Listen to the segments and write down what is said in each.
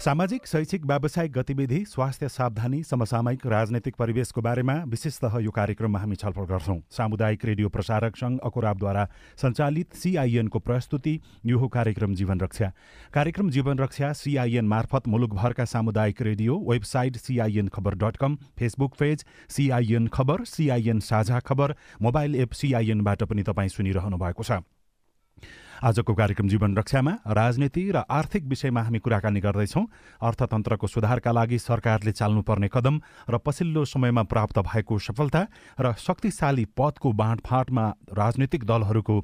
सामाजिक शैक्षिक व्यावसायिक गतिविधि स्वास्थ्य सावधानी समसामयिक राजनैतिक परिवेशको बारेमा विशेषतः यो कार्यक्रममा हामी छलफल गर्छौं। सामुदायिक रेडियो प्रसारक संघ अकुराबद्वारा सञ्चालित सिआइएनको प्रस्तुति यो हो कार्यक्रम जीवन रक्षा। कार्यक्रम जीवन रक्षा सिआइएन मार्फत मुलुकभरका सामुदायिक radio website CIN Khabar dot com Facebook page CIN Khabar CIN Sajha Khabar mobile app सिआइएनबाट पनि तपाईँ सुनिरहनु भएको छ। आजको कार्यक्रम जीवन रक्षामा राजनीति र आर्थिक विषयमा हामी कुराकानी गर्दैछौँ। अर्थतन्त्रको सुधारका लागि सरकारले चाल्नुपर्ने कदम र पछिल्लो समयमा प्राप्त भएको सफलता र शक्तिशाली पदको बाँडफाँडमा राजनीतिक दलहरूको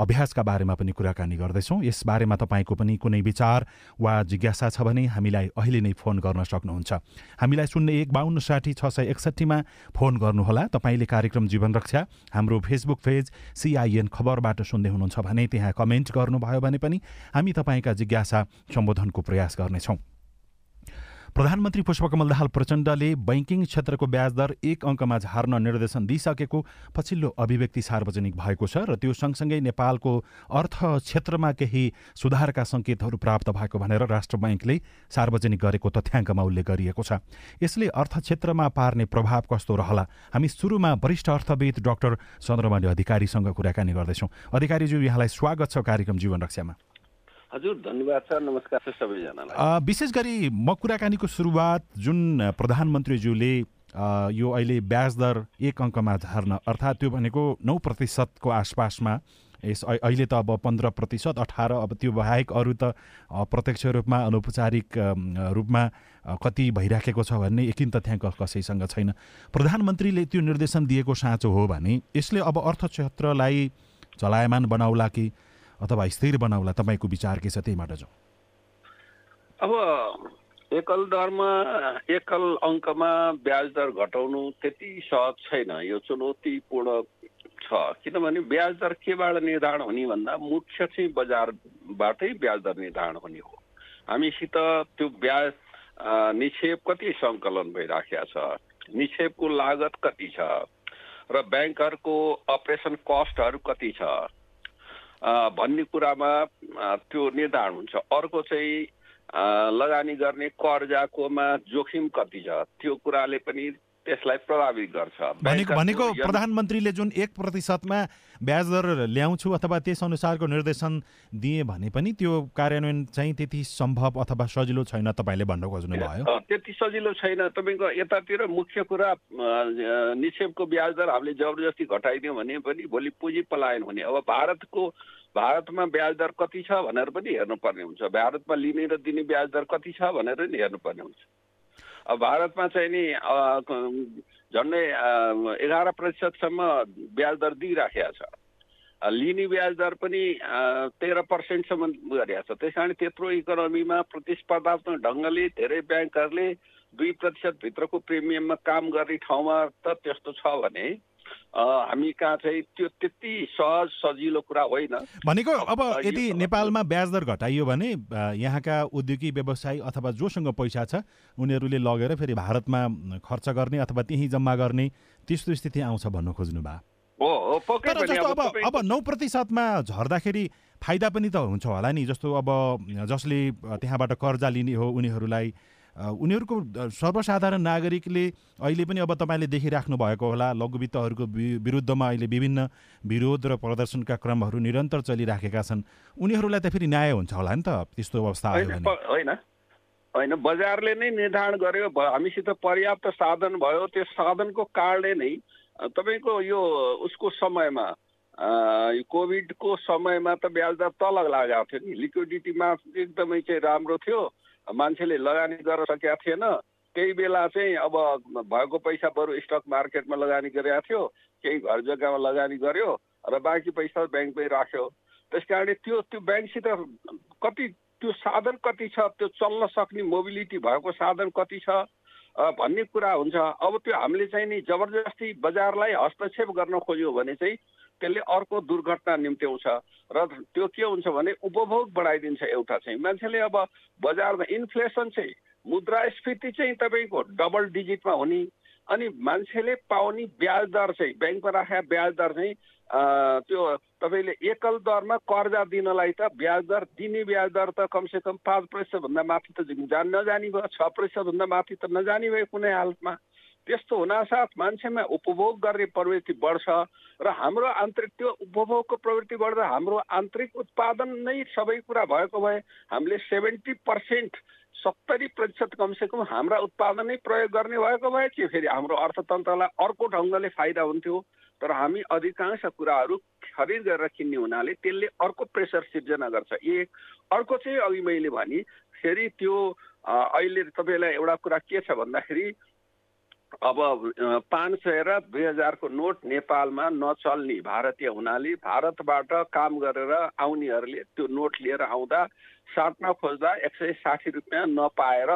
अभ्यासका बारेमा पनि कुराकानी गर्दैछौँ। यसबारेमा तपाईँको पनि कुनै विचार वा जिज्ञासा छ भने हामीलाई अहिले नै फोन गर्न सक्नुहुन्छ। हामीलाई शून्य एक बाहन्न साठी छ सय एकसट्ठीमा फोन गर्नुहोला। तपाईँले कार्यक्रम जीवन रक्षा हाम्रो फेसबुक पेज सिआइएन खबरबाट सुन्दै हुनुहुन्छ भने त्यहाँ कमेन्ट गर्नुभयो भने पनि हामी तपाईँका जिज्ञासा सम्बोधनको प्रयास गर्नेछौँ। प्रधानमन्त्री पुष्पकमल दाहाल प्रचण्डले बैङ्किङ क्षेत्रको ब्याज दर एक अङ्कमा झार्न निर्देशन दिइसकेको पछिल्लो अभिव्यक्ति सार्वजनिक भएको छ र त्यो सँगसँगै नेपालको अर्थ क्षेत्रमा केही सुधारका सङ्केतहरू प्राप्त भएको भनेर राष्ट्र बैङ्कले सार्वजनिक गरेको तथ्याङ्कमा उल्लेख गरिएको छ। यसले अर्थ क्षेत्रमा पार्ने प्रभाव कस्तो रहला? हामी सुरुमा वरिष्ठ अर्थविद डाक्टर चन्द्रमणि अधिकारीसँग कुराकानी गर्दैछौँ। अधिकारीज्यू यहाँलाई स्वागत छ कार्यक्रम जीवन रक्षामा। हजुर धन्यवाद छ नमस्कार छ सबैजनालाई। विशेष गरी म कुराकानीको सुरुवात जुन प्रधानमन्त्रीज्यूले यो अहिले ब्याज दर एक अङ्कमा झर्न अर्थात् त्यो भनेको नौ प्रतिशतको आसपासमा यस अहिले त अब पन्ध्र प्रतिशत अठार अब त्यो बाहेक अरू त प्रत्यक्ष रूपमा अनौपचारिक रूपमा कति भइराखेको छ भन्ने एकिन तथ्याङ्क कसैसँग छैन। प्रधानमन्त्रीले त्यो निर्देशन दिएको साँचो हो भने यसले अब अर्थक्षेत्रलाई चलायमान बनाउला कि अथवा स्थिर बनाउला तपाईँको विचार के छ त्यहीबाट जाउँ। अब एकल दरमा एकल अङ्कमा ब्याज दर घटाउनु त्यति सहज छैन। यो चुनौतीपूर्ण छ। किनभने ब्याज दर केबाट निर्धारण हुने भन्दा मुख्य चाहिँ बजारबाटै ब्याज दर निर्धारण हुने हो। हामीसित त्यो ब्याज निक्षेप कति सङ्कलन भइराखेको छ? निक्षेपको लागत कति छ? र ब्याङ्कहरूको अपरेसन कस्टहरू कति छ? भन्ने कुरामा त्यो निर्धारण हुन्छ। अर्को चाहिँ लगानी गर्ने कर्जाकोमा जोखिम कति छ? त्यो कुराले पनि त्यसलाई प्रभावित गर्छ। भनेको प्रधानमन्त्रीले जुन एक प्रतिशतमा ब्याज दर ल्याउँछु अथवा त्यस अनुसारको निर्देशन दिए भने पनि त्यो कार्यान्वयन चाहिँ त्यति सम्भव अथवा सजिलो छैन तपाईँले भन्न खोज्नु भयो। त्यति सजिलो छैन। तपाईँको यतातिर मुख्य कुरा निक्षेपको ब्याज दर हामीले जबरजस्ती घटाइदियौँ भने पनि भोलि पुँजी पलायन हुने। अब भारतको भारतमा ब्याज दर कति छ भनेर पनि हेर्नुपर्ने हुन्छ। भारतमा लिने र दिने ब्याज दर कति छ भनेर नि हेर्नुपर्ने हुन्छ। भारतमा चाहिँ नि झन्डै एघार प्रतिशतसम्म ब्याज दर दिइराखेको छ। लिने ब्याज दर पनि तेह्र पर्सेन्टसम्म गरिएको छ। त्यस कारण त्यत्रो इकोनोमीमा प्रतिस्पर्धात्मक ढङ्गले धेरै ब्याङ्कहरूले दुई प्रतिशतभित्रको प्रिमियममा काम गर्ने ठाउँमा त त्यस्तो छ भने हामी कहाँ चाहिँ त्यो त्यति सहज सजिलो कुरा होइन। भनेको अब यदि नेपालमा ब्याज दर घटाइयो भने यहाँका उद्योगी व्यवसायी अथवा जोसँग पैसा छ उनीहरूले लगेर फेरि भारतमा खर्च गर्ने अथवा त्यहीँ जम्मा गर्ने त्यस्तो स्थिति आउँछ भन्नु खोज्नु भयो अब अब नौ प्रतिशतमा झर्दाखेरि फाइदा पनि त हुन्छ होला नि जस्तो अब जसले त्यहाँबाट कर्जा लिने हो उनीहरूलाई उनीहरूको सर्वसाधारण नागरिकले अहिले पनि अब तपाईँले देखिराख्नु भएको होला लघुवित्तहरूको विरुद्धमा अहिले विभिन्न विरोध र प्रदर्शनका क्रमहरू निरन्तर चलिराखेका छन्। उनीहरूलाई त फेरि न्याय हुन्छ होला नि त त्यस्तो अवस्था होइन होइन। बजारले नै निर्धारण गर्यो। हामीसित पर्याप्त साधन भयो। त्यो साधनको कारणले नै तपाईँको यो उसको समयमा कोभिडको समयमा त ब्याज दर तल लागेको थियो नि। लिक्विडिटीमा एकदमै चाहिँ राम्रो थियो। मान्छेले लगानी गर्न सकेका थिएन। केही बेला चाहिँ अब भएको पैसा बरु स्टक मार्केटमा लगानी गरेका थियो केही घर जग्गामा लगानी गर्यो र बाँकी पैसा ब्याङ्कमै राख्यो। त्यस कारणले त्यो त्यो ब्याङ्कसित कति त्यो साधन कति छ त्यो चल्न सक्ने मोबिलिटी भएको साधन कति छ भन्ने कुरा हुन्छ। अब त्यो हामीले चाहिँ नि जबरजस्ती बजारलाई हस्तक्षेप गर्न खोज्यो भने चाहिँ त्यसले अर्को दुर्घटना निम्त्याउँछ र त्यो के हुन्छ भने उपभोग बढाइदिन्छ एउटा चाहिँ। मान्छेले अब बजारमा इन्फ्लेसन चाहिँ मुद्रास्फीति चाहिँ तपाईँको डबल डिजिटमा हुने अनि मान्छेले पाउने ब्याज दर चाहिँ ब्याङ्कमा राखेका ब्याज दर चाहिँ त्यो तपाईँले एकल दरमा कर्जा दिनलाई त ब्याज दर दिने ब्याज दर त कमसेकम पाँच प्रतिशतभन्दा माथि त जान नजाने भयो छ प्रतिशतभन्दा माथि त नजाने भयो कुनै हालतमा। त्यस्तो हुनासाथ मान्छेमा उपभोग गर्ने प्रवृत्ति बढ्छ र हाम्रो आन्तरिक त्यो उपभोगको प्रवृत्ति बढ्दा हाम्रो आन्तरिक उत्पादन नै सबै कुरा भएको भए हामीले सेभेन्टी पर्सेन्ट सत्तरी प्रतिशत कमसेकम हाम्रा उत्पादनै प्रयोग गर्ने भएको भए चाहिँ फेरि हाम्रो अर्थतन्त्रलाई अर्को ढङ्गले फाइदा हुन्थ्यो। तर हामी अधिकांश कुराहरू खरिद गरेर किन्ने हुनाले त्यसले अर्को प्रेसर सिर्जना गर्छ। एक अर्को चाहिँ अघि मैले भने फेरि त्यो अहिले तपाईँलाई एउटा कुरा के छ भन्दाखेरि अब पाँच सय र दुई हजारको नोट नेपालमा नचल्ने भारतीय हुनाले भारतबाट काम गरेर आउनेहरूले त्यो नोट लिएर आउँदा साट्न खोज्दा एक सय साठी रुपियाँ नपाएर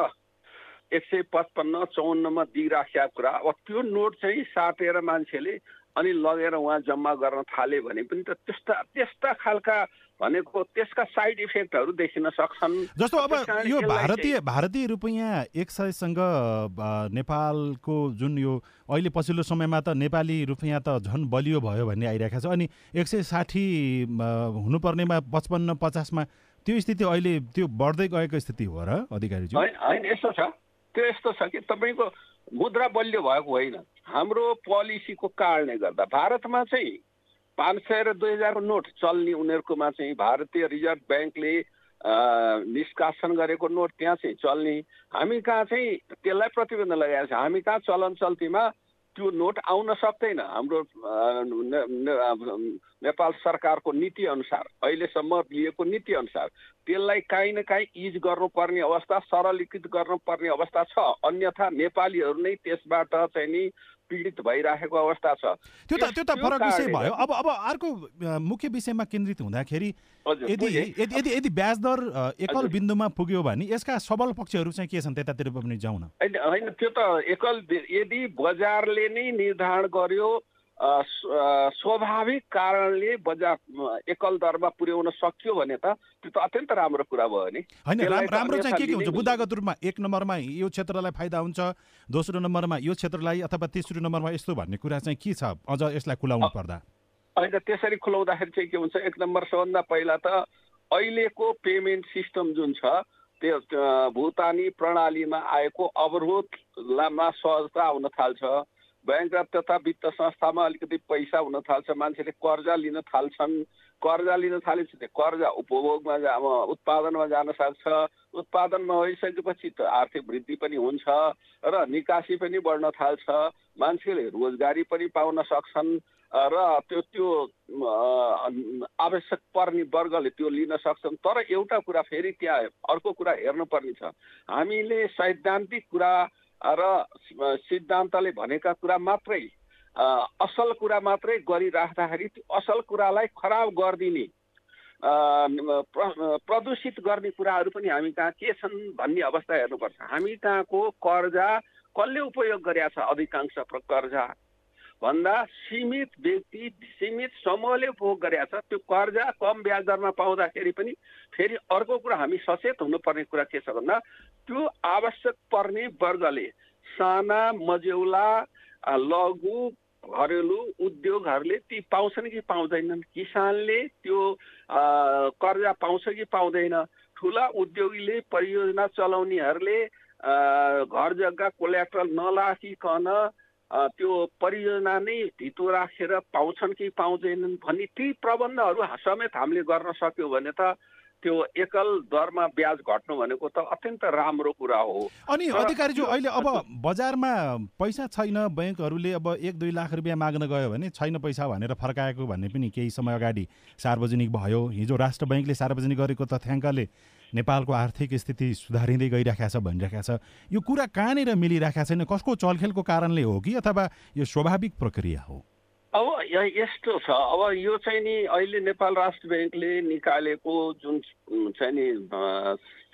एक सय पचपन्न चौन्नमा दिइराखेका कुरा। अब त्यो नोट चाहिँ साटेर मान्छेले अनि लगेर उहाँ जम्मा गर्न थाले भने पनि त त्यस्ता त्यस्ता खालका भनेको त्यसका साइड इफेक्टहरू देखिन सक्छन्। जस्तो अब यो भारतीय भारतीय रुपियाँ एक सयसँग नेपालको जुन यो अहिले पछिल्लो समयमा त नेपाली रुपियाँ त झन् बलियो भयो भन्ने आइरहेको छ। अनि एक सय साठी हुनुपर्नेमा पचपन्न पचासमा त्यो स्थिति अहिले त्यो बढ्दै गएको स्थिति हो र अधिकारीजी होइन यस्तो छ। त्यो यस्तो छ कि तपाईँको मुद्रा बलियो भएको होइन। हाम्रो पोलिसीको कारणले गर्दा भारतमा चाहिँ पाँच सय र दुई हजारको नोट चल्ने उनीहरूकोमा चाहिँ भारतीय रिजर्भ ब्याङ्कले निष्कासन गरेको नोट त्यहाँ चाहिँ चल्ने। हामी कहाँ चाहिँ त्यसलाई प्रतिबन्ध लगाएको छ? हामी कहाँ चलन चल्तीमा त्यो नोट आउन सक्दैन। हाम्रो नेपाल सरकारको नीति अनुसार अहिलेसम्म लिएको नीति अनुसार त्यसलाई काहीँ न काहीँ इज गर्नुपर्ने अवस्था सरलीकृत गर्नुपर्ने अवस्था छ। अन्यथा नेपालीहरू नै त्यसबाट चाहिँ नि पीडित भइराखेको अवस्था छ। त्यो त त्यो त फरक विषय भयो। अब अब अर्को मुख्य विषयमा केन्द्रित हुँदाखेरि यदि यदि यदि ब्याज दर एकल बिन्दुमा पुग्यो भने यसका सबल पक्षहरू चाहिँ के छन् त्यतातिर पनि जाउँ न होइन त्यो त एकल यदि बजारले नै निर्धारण गर्यो स्वाभाविक कारणले बजार एकल दरमा पुर्याउन सक्यो भने त त्यो त अत्यन्त राम्रो कुरा भयो नि। होइन राम्रो चाहिँ के के हुन्छ? बुद्धागत रूपमा एक नम्बरमा यो क्षेत्रलाई फाइदा हुन्छ दोस्रो नम्बरमा यो क्षेत्रलाई अथवा तेस्रो नम्बरमा यस्तो भन्ने कुरा चाहिँ के छ? अझ यसलाई खुलाउनु पर्दा। होइन त्यसरी खुलाउँदाखेरि चाहिँ के हुन्छ? एक नम्बर सबभन्दा पहिला त अहिलेको पेमेन्ट सिस्टम जुन छ त्यो भुतानी प्रणालीमा आएको अवरोधमा सहजता आउन थाल्छ। ब्याङ्क तथा वित्त संस्थामा अलिकति पैसा हुन थाल्छ। मान्छेले कर्जा लिन थाल्छन्। कर्जा लिन थालेपछि त्यो कर्जा उपभोगमा जा उत्पादनमा जान सक्छ। उत्पादनमा भइसकेपछि त आर्थिक वृद्धि पनि हुन्छ र निकासी पनि बढ्न थाल्छ। मान्छेले रोजगारी पनि पाउन सक्छन् र त्यो त्यो आवश्यक पर्ने वर्गले त्यो लिन सक्छन्। तर एउटा कुरा फेरि त्यहाँ अर्को कुरा हेर्नुपर्ने छ। हामीले सैद्धान्तिक कुरा र सिद्धान्तले भनेका कुरा मात्रै असल कुरा मात्रै गरिराख्दाखेरि त्यो असल कुरालाई खराब गरिदिने प्रदूषित गर्ने कुराहरू पनि हामी कहाँ के छन् भन्ने अवस्था हेर्नुपर्छ। हामी कहाँको कर्जा कसले उपयोग गरेका छ? अधिकांश कर्जा भन्दा सीमित व्यक्ति सीमित समूहले उपभोग गरेका छ त्यो कर्जा कम ब्याज दरमा पाउँदाखेरि पनि फेरि अर्को कुरा हामी सचेत हुनुपर्ने कुरा के छ भन्दा त्यो आवश्यक पर्ने वर्गले साना मजेौला लघु घरेलु उद्योगहरूले ती पाउँछन् कि पाउँदैनन्? किसानले त्यो कर्जा पाउँछ कि पाउँदैन? ठुला उद्योगीले परियोजना चलाउनेहरूले घर जग्गा कोल्याट्रल नलाखिकन त्यो परियोजना नै धितो राखेर पाउँछन् कि पाउँदैनन् भन्ने ती प्रबन्धहरू समेत हामीले गर्न सक्यौँ भने त त्यो एकल दरमा ब्याज घट्नु भनेको त अत्यन्त राम्रो कुरा हो। अनि अधिकारीज्यू अहिले अब बजारमा पैसा छैन ब्याङ्कहरूले अब एक दुई लाख रुपियाँ माग्न गयो भने छैन पैसा भनेर फर्काएको भन्ने पनि केही समय अगाडि सार्वजनिक भयो। हिजो राष्ट्र ब्याङ्कले सार्वजनिक गरेको तथ्याङ्कले नेपालको आर्थिक स्थिति सुधारिँदै गइरहेको छ भनिरहेको छ। यो कुरा कहाँनिर मिलिरहेको छैन? कसको चलखेलको कारणले हो कि अथवा यो स्वाभाविक प्रक्रिया हो? अब यस्तो छ। अब यो चाहिँ नि अहिले नेपाल राष्ट्र ब्याङ्कले निकालेको जुन चाहिँ नि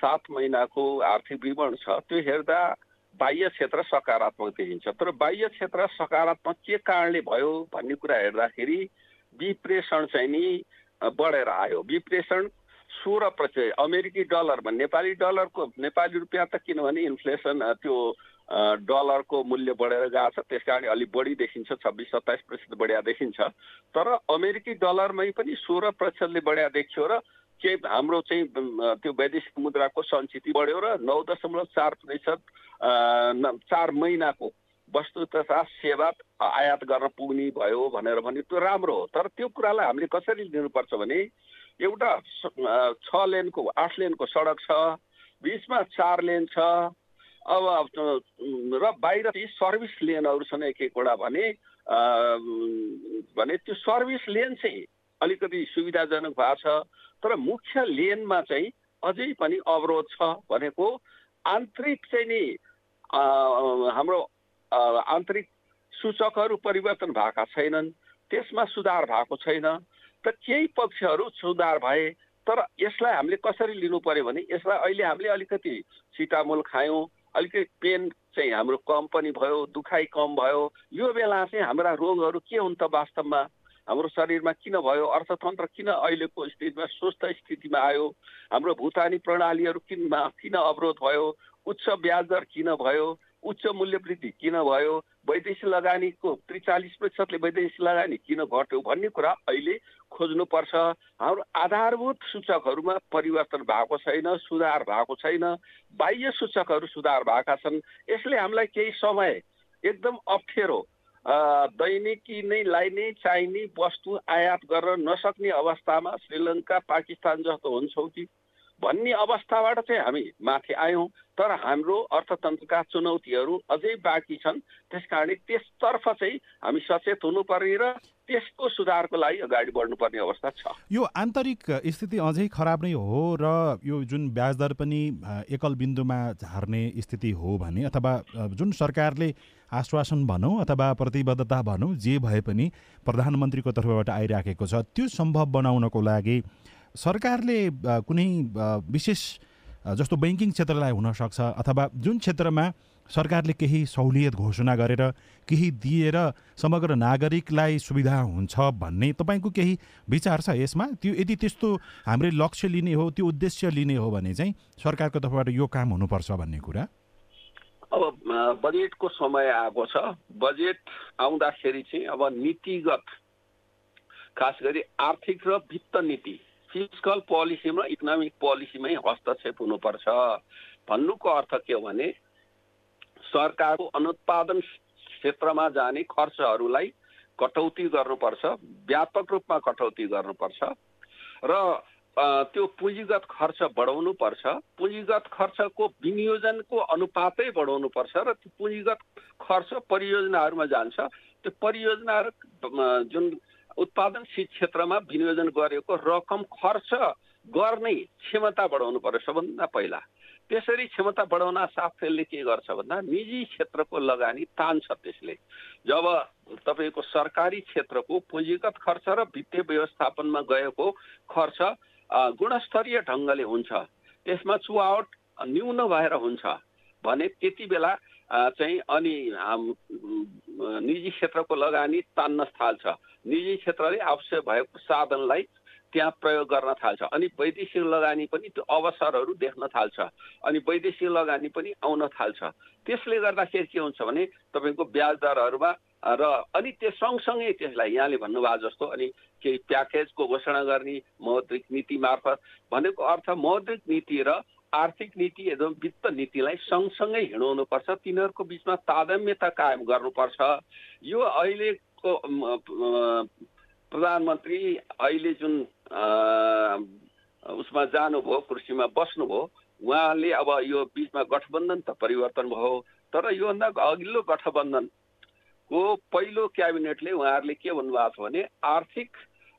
सात महिनाको आर्थिक विवरण छ त्यो हेर्दा बाह्य क्षेत्र सकारात्मक देखिन्छ। तर बाह्य क्षेत्र सकारात्मक के कारणले भयो भन्ने कुरा हेर्दाखेरि विप्रेषण चाहिँ नि बढेर आयो। विप्रेषण सोह्र प्रतिशत अमेरिकी डलरमा नेपाली डलरको नेपाली रुपियाँ त किनभने इन्फ्लेसन त्यो डलरको मूल्य बढेर गएको छ त्यस कारण अलिक बढी देखिन्छ छब्बिस सत्ताइस प्रतिशत बढिया देखिन्छ। तर अमेरिकी डलरमै पनि सोह्र प्रतिशतले बढिया देखियो र के हाम्रो चाहिँ त्यो वैदेशिक मुद्राको सञ्चित बढ्यो र नौ दशमलव चार प्रतिशत चार महिनाको वस्तु तथा सेवा आयात गर्न पुग्ने भयो भनेर भने त्यो राम्रो हो। तर त्यो कुरालाई हामीले कसरी लिनुपर्छ भने एउटा छ लेनको आठ लेनको सडक छ बिचमा चार लेन छ अब र बाहिर चाहिँ सर्भिस लेनहरू छन् एक एकवटा भने भने त्यो सर्भिस लेन चाहिँ अलिकति सुविधाजनक भएको छ। तर मुख्य लेनमा चाहिँ अझै पनि अवरोध छ भनेको आन्तरिक चाहिँ नि हाम्रो आन्तरिक सूचकहरू परिवर्तन भएका छैनन् त्यसमा सुधार भएको छैन त केही पक्षहरू सुधार भए तर यसलाई हामीले कसरी लिनु पर्यो भने यसलाई अहिले हामीले अलिकति सिटामोल खायौँ अलिकति पेन चाहिँ हाम्रो कम पनि भयो दुखाइ कम भयो यो बेला चाहिँ हाम्रा रोगहरू के हुन् त वास्तवमा? हाम्रो शरीरमा किन भयो? अर्थतन्त्र किन अहिलेको स्थितिमा स्वस्थ स्थितिमा आयो? हाम्रो भुतानी प्रणालीहरू किन किन अवरोध भयो? उच्च ब्याज दर किन भयो? उच्च मूल्य वृद्धि। किन भयो? वैदेशिक लगानीको त्रिचालिस प्रतिशतले वैदेशिक लगानी किन घट्यो भन्ने कुरा अहिले खोज्नुपर्छ। हाम्रो आधारभूत सूचकहरूमा परिवर्तन भएको छैन सुधार भएको छैन बाह्य सूचकहरू सुधार भएका छन्। यसले हामीलाई केही समय एकदम अप्ठ्यारो दैनिकी नै लाइने चाहिने वस्तु आयात गर्न नसक्ने अवस्थामा श्रीलङ्का पाकिस्तान जस्तो हुन्छौँ कि भन्ने अवस्थाबाट चाहिँ हामी माथि आयौँ। तर हाम्रो अर्थतन्त्रका चुनौतीहरू अझै बाँकी छन्। त्यस कारणले त्यसतर्फ चाहिँ हामी सचेत हुनुपर्ने र त्यसको सुधारको लागि अगाडि बढ्नुपर्ने अवस्था छ। यो आन्तरिक स्थिति अझै खराब नै हो र यो जुन ब्याज दर पनि एकल बिन्दुमा झार्ने स्थिति हो भने अथवा जुन सरकारले आश्वासन भनौँ अथवा प्रतिबद्धता भनौँ जे भए पनि प्रधानमन्त्रीको तर्फबाट आइराखेको छ त्यो सम्भव बनाउनको लागि सरकारले कुनै विशेष जस्तो ब्याङ्किङ क्षेत्रलाई हुनसक्छ अथवा जुन क्षेत्रमा सरकारले केही सहुलियत घोषणा गरेर केही दिएर समग्र नागरिकलाई सुविधा हुन्छ भन्ने तपाईँको केही विचार छ यसमा? त्यो यदि त्यस्तो हामीले लक्ष्य लिने हो त्यो उद्देश्य लिने हो भने चाहिँ सरकारको तर्फबाट यो काम हुनुपर्छ भन्ने कुरा? अब बजेटको समय आएको छ। बजेट आउँदाखेरि चाहिँ अब नीतिगत खास गरी आर्थिक र वित्त नीति फिजिकल पोलिसीमा इकोनोमिक पोलिसीमै हस्तक्षेप हुनुपर्छ। भन्नुको अर्थ के हो भने सरकारको अनुत्पादन क्षेत्रमा जाने खर्चहरूलाई कटौती गर्नुपर्छ व्यापक रूपमा कटौती गर्नुपर्छ र त्यो पुँजीगत खर्च बढाउनु पर्छ पुँजीगत खर्चको विनियोजनको अनुपातै बढाउनु पर्छ र त्यो पुँजीगत खर्च परियोजनाहरूमा जान्छ। त्यो परियोजनाहरू जुन उत्पादनशील क्षेत्रमा विनियोजन गरेको रकम खर्च गर्ने क्षमता बढाउनु पर्यो सबभन्दा पहिला। त्यसरी क्षमता बढाउन साथ के गर्छ भन्दा निजी क्षेत्रको लगानी तान्छ त्यसले। जब तपाईँको सरकारी क्षेत्रको पुँजीगत खर्च र वित्तीय व्यवस्थापनमा गएको खर्च गुणस्तरीय ढङ्गले हुन्छ। त्यसमा चुहावट न्यून भएर हुन्छ। भने त्यति बेला चाहिँ अनि निजी क्षेत्रको लगानी तान्न थाल्छ। निजी क्षेत्रले आवश्यक भएको साधनलाई त्यहाँ प्रयोग गर्न थाल्छ अनि वैदेशिक लगानी पनि त्यो अवसरहरू देख्न थाल्छ अनि वैदेशिक लगानी पनि आउन थाल्छ। त्यसले गर्दाखेरि के हुन्छ भने तपाईँको ब्याज दरहरूमा र अनि त्यो सँगसँगै त्यसलाई यहाँले भन्नुभएको जस्तो अनि केही प्याकेजको घोषणा गर्ने मौद्रिक नीति मार्फत भनेको अर्थ मौद्रिक नीति र आर्थिक नीति एवं वित्त नीतिलाई सँगसँगै हिँडाउनुपर्छ। तिनीहरूको बिचमा तादम्यता कायम गर्नुपर्छ। यो अहिलेको प्रधानमन्त्री अहिले जुन उसमा जानुभयो कुर्सीमा बस्नुभयो उहाँले अब यो बिचमा गठबन्धन त परिवर्तन भयो तर योभन्दा अघिल्लो गठबन्धनको पहिलो क्याबिनेटले उहाँहरूले के भन्नुभएको छ भने आर्थिक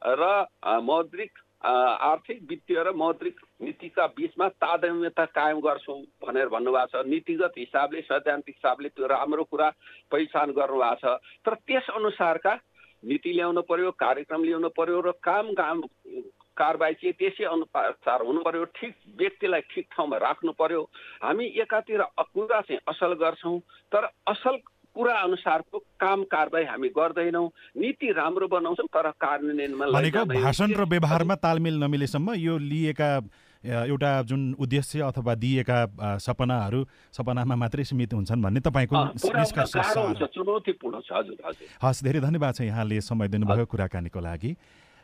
र मौद्रिक आर्थिक वित्तीय र मौद्रिक नीतिका बिचमा तादम्यता कायम गर्छौँ भनेर भन्नुभएको छ। नीतिगत हिसाबले सैद्धान्तिक हिसाबले त्यो राम्रो कुरा पहिचान गर्नुभएको छ। तर त्यस अनुसारका नीति ल्याउनु पर्यो कार्यक्रम ल्याउनु पर्यो र काम काम कारबाही चाहिँ त्यसै अनुसार हुनु पर्यो। ठिक व्यक्तिलाई ठिक ठाउँमा राख्नु पर्यो। हामी एकातिर कुरा चाहिँ असल गर्छौँ। तर असल कुरा अनुसारको काम कारवाही हामी गर्दैनौँ। नीति राम्रो बनाउँछौँ तर कार्यान्वयनमा भनेको भाषण र व्यवहारमा तालमेल नमिलेसम्म यो लिएका एउटा जुन उद्देश्य अथवा दिएका सपनाहरू सपनामा मात्रै सीमित हुन्छन् भन्ने तपाईँको निष्कर्ष हस् धेरै धन्यवाद छ यहाँले समय दिनुभयो कुराकानीको लागि।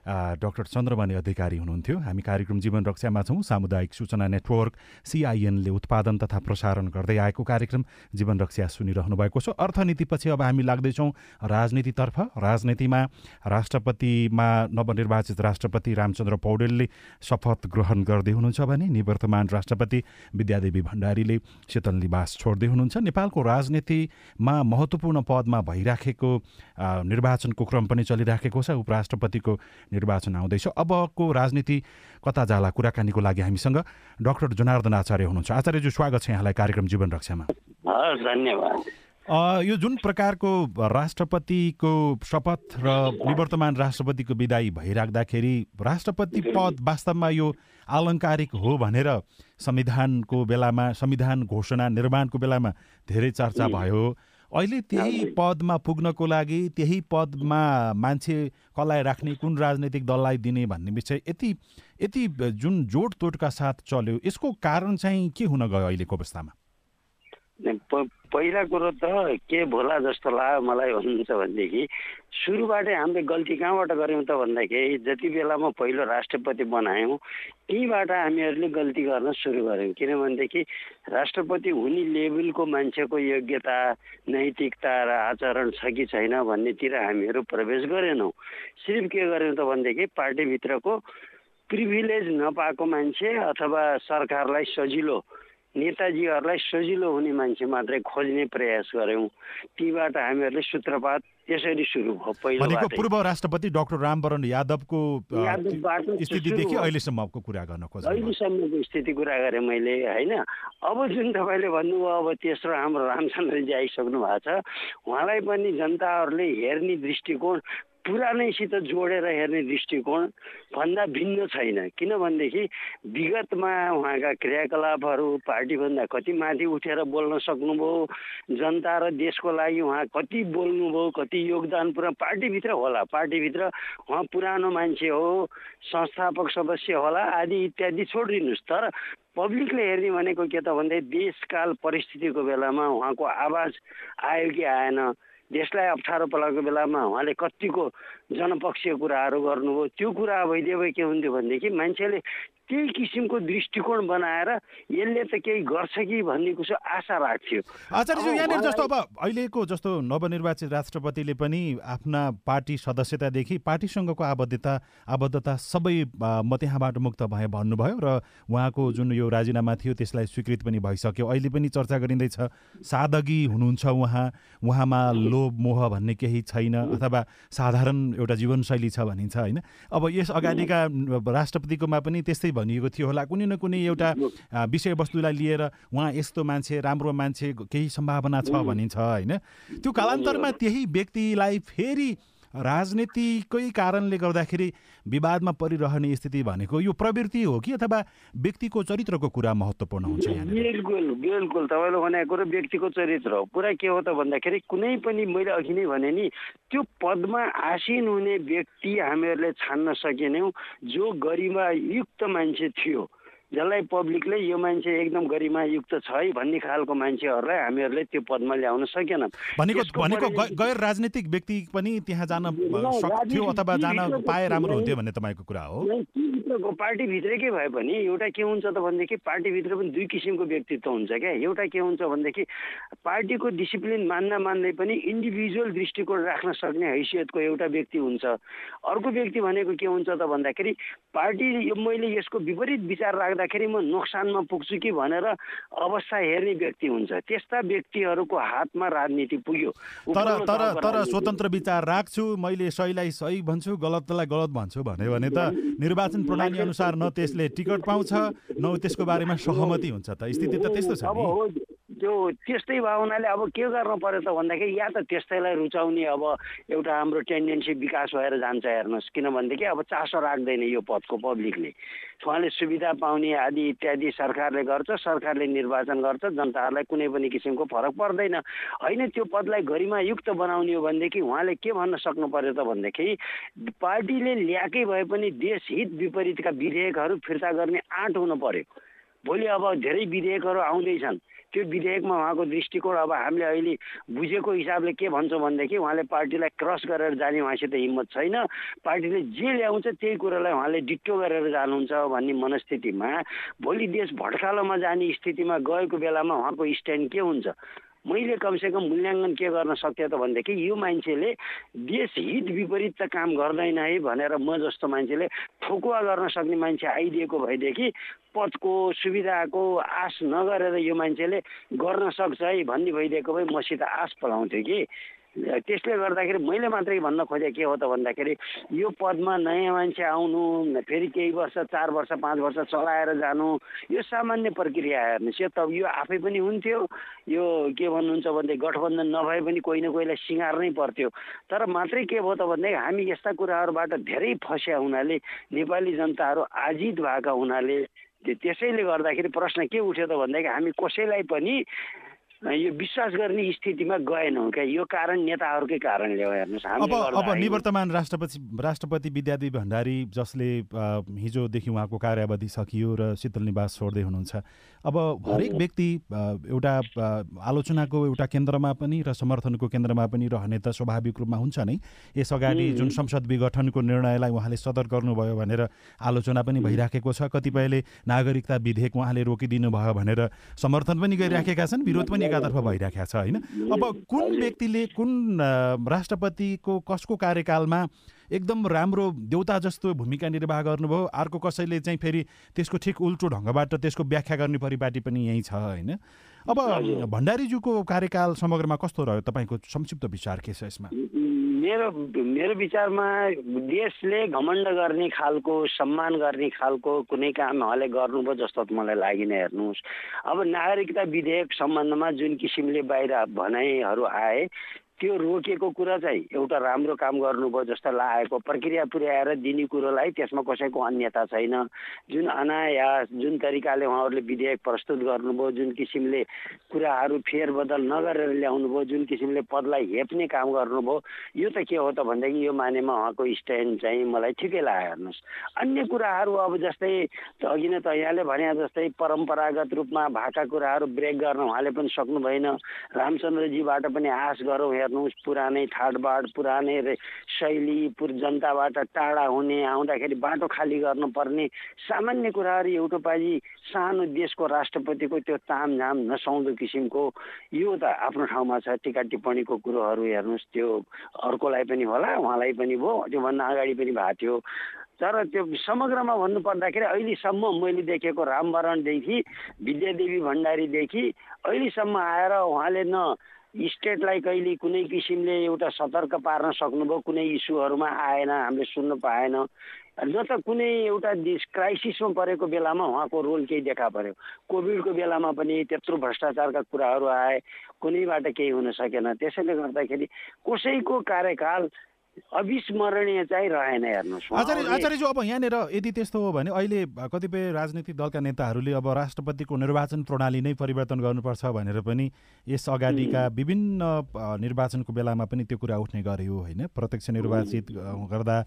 डाक्टर चन्द्रमणि अधिकारी हुनुहुन्थ्यो। हामी कार्यक्रम जीवन रक्षामा छौँ। सामुदायिक सूचना नेटवर्क सिआइएनले उत्पादन तथा प्रसारण गर्दै आएको कार्यक्रम जीवन रक्षा सुनिरहनु भएको छ। अर्थनीतिपछि अब हामी लाग्दैछौँ राजनीतितर्फ। राजनीतिमा राष्ट्रपतिमा नवनिर्वाचित राष्ट्रपति रामचन्द्र पौडेलले शपथ ग्रहण गर्दै हुनुहुन्छ भने निवर्तमान राष्ट्रपति विद्यादेवी भण्डारीले शीतल निवास छोड्दै हुनुहुन्छ। नेपालको राजनीतिमा महत्त्वपूर्ण पदमा भइराखेको निर्वाचनको क्रम पनि चलिराखेको छ। उपराष्ट्रपतिको निर्वाचन आउँदैछ। अबको राजनीति कता जाला? कुराकानीको लागि हामीसँग डाक्टर जनार्दन आचार्य हुनुहुन्छ। आचार्यज्यू स्वागत छ यहाँलाई कार्यक्रम जीवन रक्षामा। धन्यवाद। यो जुन प्रकारको राष्ट्रपतिको शपथ र निवर्तमान राष्ट्रपतिको विदाई भइराख्दाखेरि राष्ट्रपति पद वास्तवमा यो आलङ्कारिक हो भनेर संविधानको बेलामा संविधान घोषणा निर्माणको बेलामा धेरै चर्चा भयो। अहिले त्यही पदमा पुग्नको लागि त्यही पदमा मान्छे कसलाई राख्ने कुन राजनैतिक दललाई दिने भन्ने विषय यति यति जुन जोडतोडका साथ चल्यो यसको कारण चाहिँ के हुन गयो अहिलेको अवस्थामा? पहिला कुरो त के भोला जस्तो लाग्यो मलाई भन्नुहुन्छ भनेदेखि सुरुबाटै हामीले गल्ती कहाँबाट गऱ्यौँ त भन्दाखेरि जति बेलामा पहिलो राष्ट्रपति बनायौँ त्यहीँबाट हामीहरूले गल्ती गर्न सुरु गऱ्यौँ। किनभनेदेखि राष्ट्रपति हुने लेभलको मान्छेको योग्यता नैतिकता र आचरण छ कि छैन भन्नेतिर हामीहरू प्रवेश गरेनौँ। सिर्फ के गऱ्यौँ त भनेदेखि पार्टीभित्रको प्रिभिलेज नपाएको मान्छे अथवा सरकारलाई सजिलो नेताजीहरूलाई सजिलो हुने मान्छे मात्रै खोज्ने प्रयास गऱ्यौँ। तीबाट हामीहरूले सूत्रपात त्यसरी सुरु भयो पहिलो पूर्व राष्ट्रपति डाक्टर रामवरण यादवको स्थितिदेखि अहिलेसम्मको कुरा गर्न खोजेँ अहिलेसम्मको स्थिति कुरा गरेँ मैले होइन? अब जुन तपाईँले भन्नुभयो अब तेस्रो हाम्रो रामचन्द्रजी आइसक्नु भएको छ उहाँलाई पनि जनताहरूले हेर्ने दृष्टिकोण पुरानैसित जोडेर हेर्ने दृष्टिकोण भन्दा भिन्न छैन। किनभनेदेखि विगतमा उहाँका क्रियाकलापहरू पार्टीभन्दा कति माथि उठेर बोल्न सक्नुभयो जनता र देशको लागि उहाँ कति बोल्नुभयो कति योगदान पुरा पार्टीभित्र होला। पार्टीभित्र उहाँ पुरानो मान्छे हो संस्थापक सदस्य होला आदि इत्यादि छोडिदिनुहोस्। तर पब्लिकले हेर्ने भनेको के त भन्दै देशकाल परिस्थितिको बेलामा उहाँको आवाज आयो कि आएन? देशलाई अप्ठ्यारो पलाएको बेलामा उहाँले कतिको जनपक्षीय कुराहरू गर्नुभयो। त्यो कुरा भइदियो भए के हुन्थ्यो भनेदेखि मान्छेले त्यही किसिमको दृष्टिकोण बनाएर यसले त केही गर्छ कि भन्ने कुरो आशा राख्थ्यो। आचार्य यहाँनिर जस्तो अब अहिलेको जस्तो नवनिर्वाचित राष्ट्रपतिले पनि आफ्ना पार्टी सदस्यतादेखि पार्टीसँगको आबद्धता आबद्धता सबै म त्यहाँबाट मुक्त भए भन्नुभयो र उहाँको जुन यो राजीनामा थियो त्यसलाई स्वीकृत पनि भइसक्यो। अहिले पनि चर्चा गरिँदैछ सादगी हुनुहुन्छ उहाँ उहाँमा लोभ मोह भन्ने केही छैन अथवा साधारण एउटा जीवनशैली छ भनिन्छ होइन? अब यस अगाडिका राष्ट्रपतिकोमा पनि त्यस्तै भनिएको थियो होला। कुनै न कुनै एउटा विषयवस्तुलाई लिएर उहाँ यस्तो मान्छे राम्रो मान्छे केही सम्भावना छ भनिन्छ होइन? त्यो कालान्तरमा त्यही व्यक्तिलाई फेरि राजनीतिकै कारणले गर्दाखेरि विवादमा परिरहने स्थिति भनेको यो प्रवृत्ति हो कि अथवा व्यक्तिको चरित्रको कुरा महत्त्वपूर्ण हुन्छ बिल्कुल बिल्कुल। तपाईँले भनेको कुरो व्यक्तिको चरित्र हो। पुरा के हो त भन्दाखेरि कुनै पनि मैले अघि नै भने नि त्यो पदमा आसीन हुने व्यक्ति हामीहरूले छान्न सकेनौँ। जो गरिमा युक्त मान्छे थियो जसलाई पब्लिकले यो मान्छे एकदम गरिमायुक्त छ है भन्ने खालको मान्छेहरूलाई हामीहरूले त्यो पदमा ल्याउन सकेन भनेको भनेको गैर राजनीतिक व्यक्ति पनि त्यहाँ जान सक्थ्यो अथवा जान पाए राम्रो हुन्थ्यो भन्ने तपाईँको कुरा हो? पार्टीभित्रकै भए पनि एउटा के हुन्छ त भनेदेखि पार्टीभित्र पनि दुई किसिमको व्यक्तित्व हुन्छ क्या। एउटा के हुन्छ भनेदेखि पार्टीको डिसिप्लिन मान्दा मान्दै पनि इन्डिभिजुअल दृष्टिकोण राख्न सक्ने हैसियतको एउटा व्यक्ति हुन्छ। अर्को व्यक्ति भनेको के हुन्छ त भन्दाखेरि पार्टी मैले यसको विपरीत विचार राख्दा गर्दाखेरि म नोक्सानमा पुग्छु कि भनेर अवस्था हेर्ने व्यक्ति हुन्छ। त्यस्ता व्यक्तिहरूको हातमा राजनीति पुग्यो। तर तर तर स्वतन्त्र विचार राख्छु मैले सहीलाई सही भन्छु गलतलाई गलत भन्छु भन्यो भने त निर्वाचन प्रणाली अनुसार न त्यसले टिकट पाउँछ न त्यसको बारेमा सहमति हुन्छ त। स्थिति त त्यस्तो छ त्यो त्यस्तै भयो हुनाले अब के गर्नु पर्यो त भन्दाखेरि या त त्यस्तैलाई रुचाउने अब एउटा हाम्रो टेन्डेन्सी विकास भएर जान्छ हेर्नुहोस्। किनभनेदेखि अब चासो राख्दैन यो पदको पब्लिकले उहाँले सुविधा पाउने आदि इत्यादि सरकारले गर्छ सरकारले निर्वाचन गर्छ जनताहरूलाई कुनै पनि किसिमको फरक पर्दैन। होइन त्यो पदलाई गरिमायुक्त बनाउने हो भनेदेखि उहाँले के भन्न सक्नु पर्यो त भनेदेखि पार्टीले ल्याएकै भए पनि देश हित विपरीतका विधेयकहरू फिर्ता गर्ने आँट हुनु पर्यो भोलि अब धेरै विधेयकहरू आउँदैछन्। त्यो विधेयकमा उहाँको दृष्टिकोण अब हामीले अहिले बुझेको हिसाबले के भन्छौँ भनेदेखि उहाँले पार्टीलाई क्रस गरेर जाने उहाँसित हिम्मत छैन। पार्टीले जे ल्याउँछ त्यही कुरालाई उहाँले डिक्टो गरेर जानुहुन्छ भन्ने मनस्थितिमा भोलि देश भट्कालोमा जाने स्थितिमा गएको बेलामा उहाँको स्ट्यान्ड के हुन्छ? मैले कमसेकम मूल्याङ्कन के गर्न सक्थेँ त भनेदेखि यो मान्छेले देश हित विपरीत त काम गर्दैन है भनेर म जस्तो मान्छेले ठोकुवा गर्न सक्ने मान्छे आइदिएको भएदेखि पदको सुविधाको आश नगरेर यो मान्छेले गर्न सक्छ है भन्ने भइदिएको भए मसित आश पलाउँथ्यो कि। त्यसले गर्दाखेरि मैले मात्रै भन्न खोजेँ के हो त भन्दाखेरि यो पदमा नयाँ मान्छे आउनु फेरि केही वर्ष चार वर्ष पाँच वर्ष चलाएर जानु यो सामान्य प्रक्रिया हेर्नुहोस्। यो त यो आफै पनि हुन्थ्यो यो के भन्नुहुन्छ भने गठबन्धन नभए पनि कोही न कोहीलाई सिँगार्नै पर्थ्यो। तर मात्रै के भयो त भन्दाखेरि हामी यस्ता कुराहरूबाट धेरै फस्या हुनाले नेपाली जनताहरू आजित भएका हुनाले त्यसैले गर्दाखेरि प्रश्न के उठ्यो त भन्दाखेरि हामी कसैलाई पनि यो विश्वास गर्ने स्थितिमा गएनौँ क्या? यो कारण नेताहरूकै कारणले हो हेर्नुहोस्। अब अब निवर्तमान राष्ट्रपति राष्ट्रपति विद्यादेवी भण्डारी जसले हिजोदेखि उहाँको कार्यावधि सकियो र शीतल निवास छोड्दै हुनुहुन्छ। अब हरेक व्यक्ति एउटा आलोचनाको एउटा केन्द्रमा पनि र समर्थनको केन्द्रमा पनि रहने त स्वाभाविक रूपमा हुन्छ नै। यस अगाडि जुन संसद विघटनको निर्णयलाई उहाँले सदर गर्नुभयो भनेर आलोचना पनि भइराखेको छ कतिपयले नागरिकता विधेयक उहाँले रोकिदिनु भयो भनेर समर्थन पनि गरिराखेका छन् विरोध पनि एकातर्फ भइरहेको छ होइन? अब कुन व्यक्तिले कुन राष्ट्रपतिको कसको कार्यकालमा एकदम राम्रो देउता जस्तो भूमिका निर्वाह गर्नुभयो? अर्को कसैले चाहिँ फेरि त्यसको ठिक उल्टो ढङ्गबाट त्यसको व्याख्या गर्ने परिपाटी पनि यहीँ छ होइन? अब भण्डारीज्यूको कार्यकाल समग्रमा कस्तो रह्यो? तपाईँको संक्षिप्त विचार के छ यसमा? मेरो मेरो विचारमा देशले घमण्ड गर्ने खालको सम्मान गर्ने खालको कुनै काम उहाँले गर्नुभयो जस्तो मलाई लागेन हेर्नुहोस्। अब नागरिकता विधेयक सम्बन्धमा जुन किसिमले बाहिर भनाइहरू आए त्यो रोकेको कुरा चाहिँ एउटा राम्रो काम गर्नुभयो जस्तो लागेको प्रक्रिया पुर्याएर दिने कुरोलाई त्यसमा कसैको अन्यता छैन। जुन अनायास जुन तरिकाले उहाँहरूले विधेयक प्रस्तुत गर्नुभयो जुन किसिमले कुराहरू फेरबदल नगरेर ल्याउनु भयो जुन किसिमले पदलाई हेप्ने काम गर्नुभयो यो त के हो त भनेदेखि यो मानेमा उहाँको स्ट्यान्ड चाहिँ मलाई ठिकै लाग्यो हेर्नुहोस्। अन्य कुराहरू अब जस्तै अघि नै त यहाँले भने जस्तै परम्परागत रूपमा भएका कुराहरू ब्रेक गर्न उहाँले पनि सक्नु भएन रामचन्द्रजीबाट पनि आश गरौँ हेर्नुहोस् पुरानै ठाडबाट पुरानै शैली पुर जनताबाट टाढा हुने आउँदाखेरि बाटो खाली गर्नुपर्ने सामान्य कुराहरू एउटा पालि सानो देशको राष्ट्रपतिको त्यो तामझाम नसाउँदो किसिमको यो त आफ्नो ठाउँमा छ। टिका टिप्पणीको कुरोहरू हेर्नुहोस् त्यो अर्कोलाई पनि होला उहाँलाई पनि भयो त्योभन्दा अगाडि पनि भएको थियो। तर त्यो समग्रमा भन्नुपर्दाखेरि अहिलेसम्म मैले देखेको रामवरणदेखि विद्यादेवी भण्डारीदेखि अहिलेसम्म आएर उहाँले न स्टेटलाई कहिले कुनै किसिमले एउटा सतर्क पार्न सक्नुभयो कुनै इस्युहरूमा आएन हामीले सुन्नु पाएन। न त कुनै एउटा क्राइसिसमा परेको बेलामा उहाँको रोल केही देखा पर्यो। कोभिडको बेलामा पनि त्यत्रो भ्रष्टाचारका कुराहरू आए कुनैबाट केही हुन सकेन। त्यसैले गर्दाखेरि कसैको कार्यकाल अविस्मरणीय चाहिँ रहेन हेर्नुहोस् आचार्य आचार्यज्यू अब यहाँनिर यदि त्यस्तो हो भने अहिले कतिपय राजनीतिक दलका नेताहरूले अब राष्ट्रपतिको निर्वाचन प्रणाली नै परिवर्तन गर्नुपर्छ भनेर पनि यस अगाडिका विभिन्न निर्वाचनको बेलामा पनि त्यो कुरा उठ्ने गर्यो होइन। प्रत्यक्ष निर्वाचित गर्दा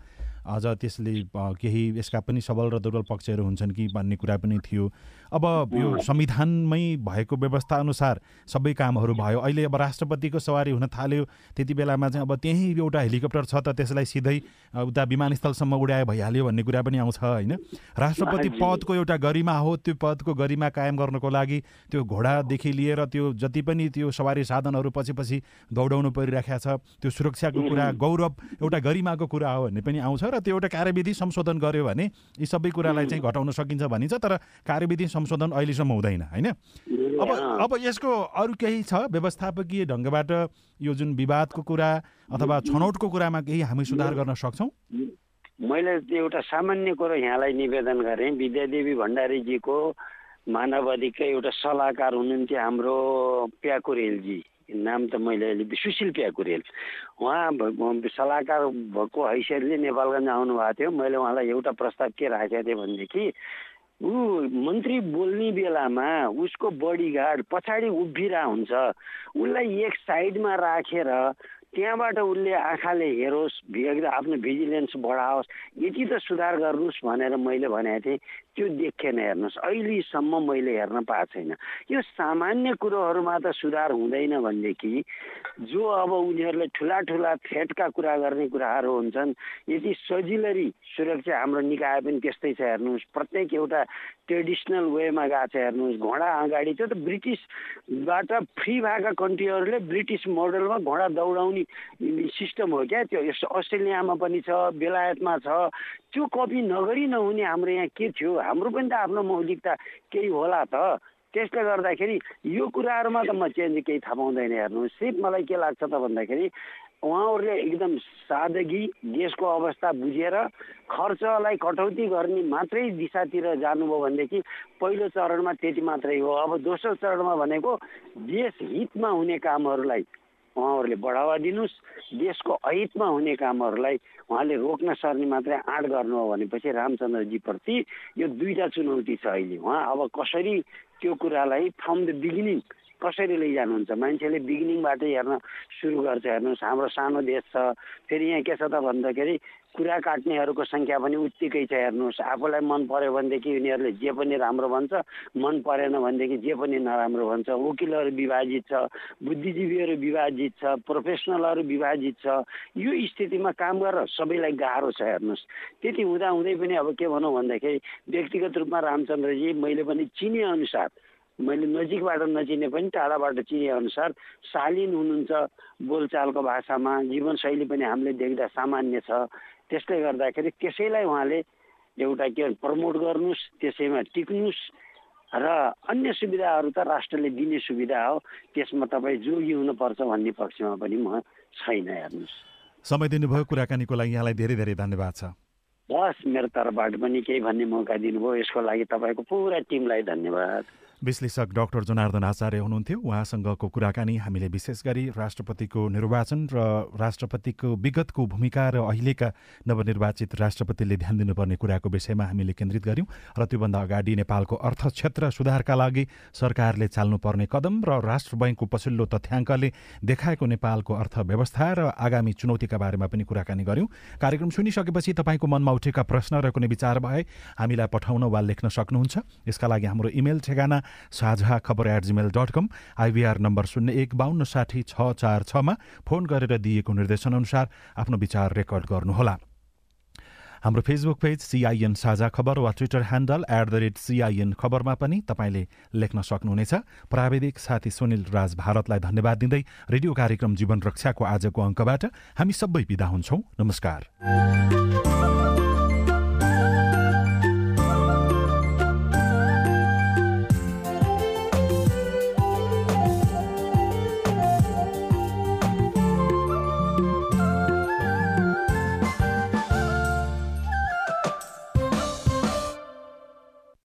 अझ त्यसले केही यसका पनि सबल र दुर्बल पक्षहरू हुन्छन् कि भन्ने कुरा पनि थियो। अब यो संविधानमै भएको व्यवस्था अनुसार सबै कामहरू भयो। अहिले अब राष्ट्रपतिको सवारी हुन थाल्यो। त्यति बेलामा चाहिँ अब त्यहीँ एउटा हेलिकप्टर छ त त्यसलाई सिधै उता विमानस्थलसम्म उडाए भइहाल्यो भन्ने कुरा पनि आउँछ होइन? राष्ट्रपति पदको एउटा गरिमा हो त्यो पदको गरिमा कायम गर्नको लागि त्यो घोडादेखि लिएर त्यो जति पनि त्यो सवारी साधनहरू पछि पछि दौडाउनु परिराखेको छ त्यो सुरक्षाको कुरा गौरव एउटा गरिमाको कुरा हो भन्ने पनि आउँछ र त्यो एउटा कार्यविधि संशोधन गर्यो भने यी सबै कुरालाई चाहिँ घटाउन सकिन्छ भनिन्छ तर कार्यविधि संशोधन अहिलेसम्म हुँदैन होइन? अब अब यसको अरू केही छ व्यवस्थापकीय ढङ्गबाट यो जुन विवादको कुरा अथवा छनौटको कुरामा केही हामी सुधार गर्न सक्छौँ? मैले एउटा सामान्य कुरो यहाँलाई निवेदन गरेँ। विद्यादेवी भण्डारीजीको मानव अधिकार एउटा सल्लाहकार हुनुहुन्थ्यो हाम्रो प्याकुरेलजी। नाम त मैले अहिले सुशील प्याकुरेल। उहाँ सल्लाहकार भएको हैसियतले नेपालगञ्ज आउनुभएको थियो। मैले उहाँलाई एउटा प्रस्ताव के राखेको थिएँ भनेदेखि ऊ मन्त्री बोल्ने बेलामा उसको बडीगार्ड पछाडि उभिरह हुन्छ। उसलाई एक साइडमा राखेर त्यहाँबाट उसले आँखाले हेरोस् आफ्नो भिजिलेन्स बढाओस् यति त सुधार गर्नुहोस् भनेर मैले भनेको थिएँ। त्यो देखेन हेर्नुहोस्। अहिलेसम्म मैले हेर्न पाएको छैन। यो सामान्य कुरोहरूमा त सुधार हुँदैन भनेदेखि जो अब उनीहरूले ठुला ठुला थ्रेटका कुरा गर्ने कुराहरू हुन्छन् यति सजिलरी सुरक्षा हाम्रो निकाय पनि त्यस्तै छ हेर्नुहोस्। प्रत्येक एउटा ट्रेडिसनल वेमा गएको छ हेर्नुहोस्। घोडा अगाडि त्यो त ब्रिटिसबाट फ्री भएका कन्ट्रीहरूले ब्रिटिस मोडलमा घोडा दौडाउने सिस्टम हो क्या? त्यो अस्ट्रेलियामा पनि छ बेलायतमा छ। त्यो कपी नगरी नहुने हाम्रो यहाँ के थियो? हाम्रो पनि त आफ्नो मौलिकता केही होला त। त्यसले गर्दाखेरि यो कुराहरूमा त म चेन्ज केही थाहा पाउँदैन हेर्नुहोस्। सिर्फ मलाई के लाग्छ त भन्दाखेरि उहाँहरूले एकदम सादगी देशको अवस्था बुझेर खर्चलाई कटौती गर्ने मात्रै दिशातिर जानुभयो भनेदेखि पहिलो चरणमा त्यति मात्रै हो। अब दोस्रो चरणमा भनेको देश हितमा हुने कामहरूलाई उहाँहरूले बढावा दिनुहोस्। देशको अहितमा हुने कामहरूलाई उहाँले रोक्न सर्ने मात्रै आँट गर्नु हो भनेपछि रामचन्द्रजीप्रति यो दुईवटा चुनौती छ अहिले। उहाँ अब कसरी त्यो कुरालाई फ्रम द बिगिनिङ कसरी लैजानुहुन्छ मान्छेले बिगिनिङबाट हेर्न सुरु गर्छ हेर्नुहोस्। हाम्रो सानो देश छ। फेरि यहाँ के छ त भन्दाखेरि कुरा काट्नेहरूको सङ्ख्या पनि उत्तिकै छ हेर्नुहोस्। आफूलाई मन पर्यो भनेदेखि उनीहरूले जे पनि राम्रो भन्छ मन परेन भनेदेखि जे पनि नराम्रो भन्छ। वकिलहरू विभाजित छ बुद्धिजीवीहरू विभाजित छ प्रोफेसनलहरू विभाजित छ। यो स्थितिमा काम गरेर सबैलाई गाह्रो छ हेर्नुहोस्। त्यति हुँदाहुँदै पनि अब के भनौँ भन्दाखेरि व्यक्तिगत रूपमा रामचन्द्रजी मैले पनि चिने अनुसार मैले नजिकबाट नचिने पनि टाढाबाट चिने अनुसार शालीन हुनुहुन्छ बोलचालको भाषामा जीवनशैली पनि हामीले देख्दा सामान्य छ। त्यसले गर्दाखेरि त्यसैलाई उहाँले एउटा के प्रमोट गर्नुहोस् त्यसैमा टिक्नुहोस् र अन्य सुविधाहरू त राष्ट्रले दिने सुविधा हो। त्यसमा तपाईँ जोगी हुनुपर्छ भन्ने पक्षमा पनि म छैन हेर्नुहोस्। समय दिनुभयो कुराकानीको लागि यहाँलाई धेरै धेरै धन्यवाद छ। हस् मेरो तर्फबाट पनि केही भन्ने मौका दिनुभयो। यसको लागि तपाईँको पुरा टिमलाई धन्यवाद। विश्लेषक डाक्टर जनार्दन आचार्य हुनुहुन्थ्यो। उहाँसँगको कुराकानी हामीले विशेष गरी राष्ट्रपतिको निर्वाचन र राष्ट्रपतिको विगतको भूमिका र अहिलेका नवनिर्वाचित राष्ट्रपतिले ध्यान दिनुपर्ने कुराको विषयमा हामीले केन्द्रित गऱ्यौँ र त्योभन्दा अगाडि नेपालको अर्थ क्षेत्र सुधारका लागि सरकारले चाल्नुपर्ने कदम र राष्ट्र बैङ्कको पछिल्लो तथ्याङ्कले देखाएको नेपालको अर्थव्यवस्था र आगामी चुनौतीका बारेमा पनि कुराकानी गऱ्यौँ। कार्यक्रम सुनिसकेपछि तपाईँको मनमा उठेका प्रश्न र कुनै विचार भए हामीलाई पठाउन वा लेख्न सक्नुहुन्छ। यसका लागि हाम्रो इमेल ठेगाना Sajha Khabar at Gmail dot com IVR number शून्य एक बाहन्न साठी छ चार छमा फोन गरेर दिएको निर्देशनअनुसार आफ्नो विचार रेकर्ड गर्नुहोला। हाम्रो फेसबुक पेज सिआइएन साझा खबर वा Twitter handle at the rate CIN खबरमा पनि तपाईँले लेख्न सक्नुहुनेछ। प्राविधिक साथी सुनिल राज भारतलाई धन्यवाद दिँदै रेडियो कार्यक्रम जीवन रक्षाको आजको अङ्कबाट हामी सबै विदा हुन्छौँ। नमस्कार।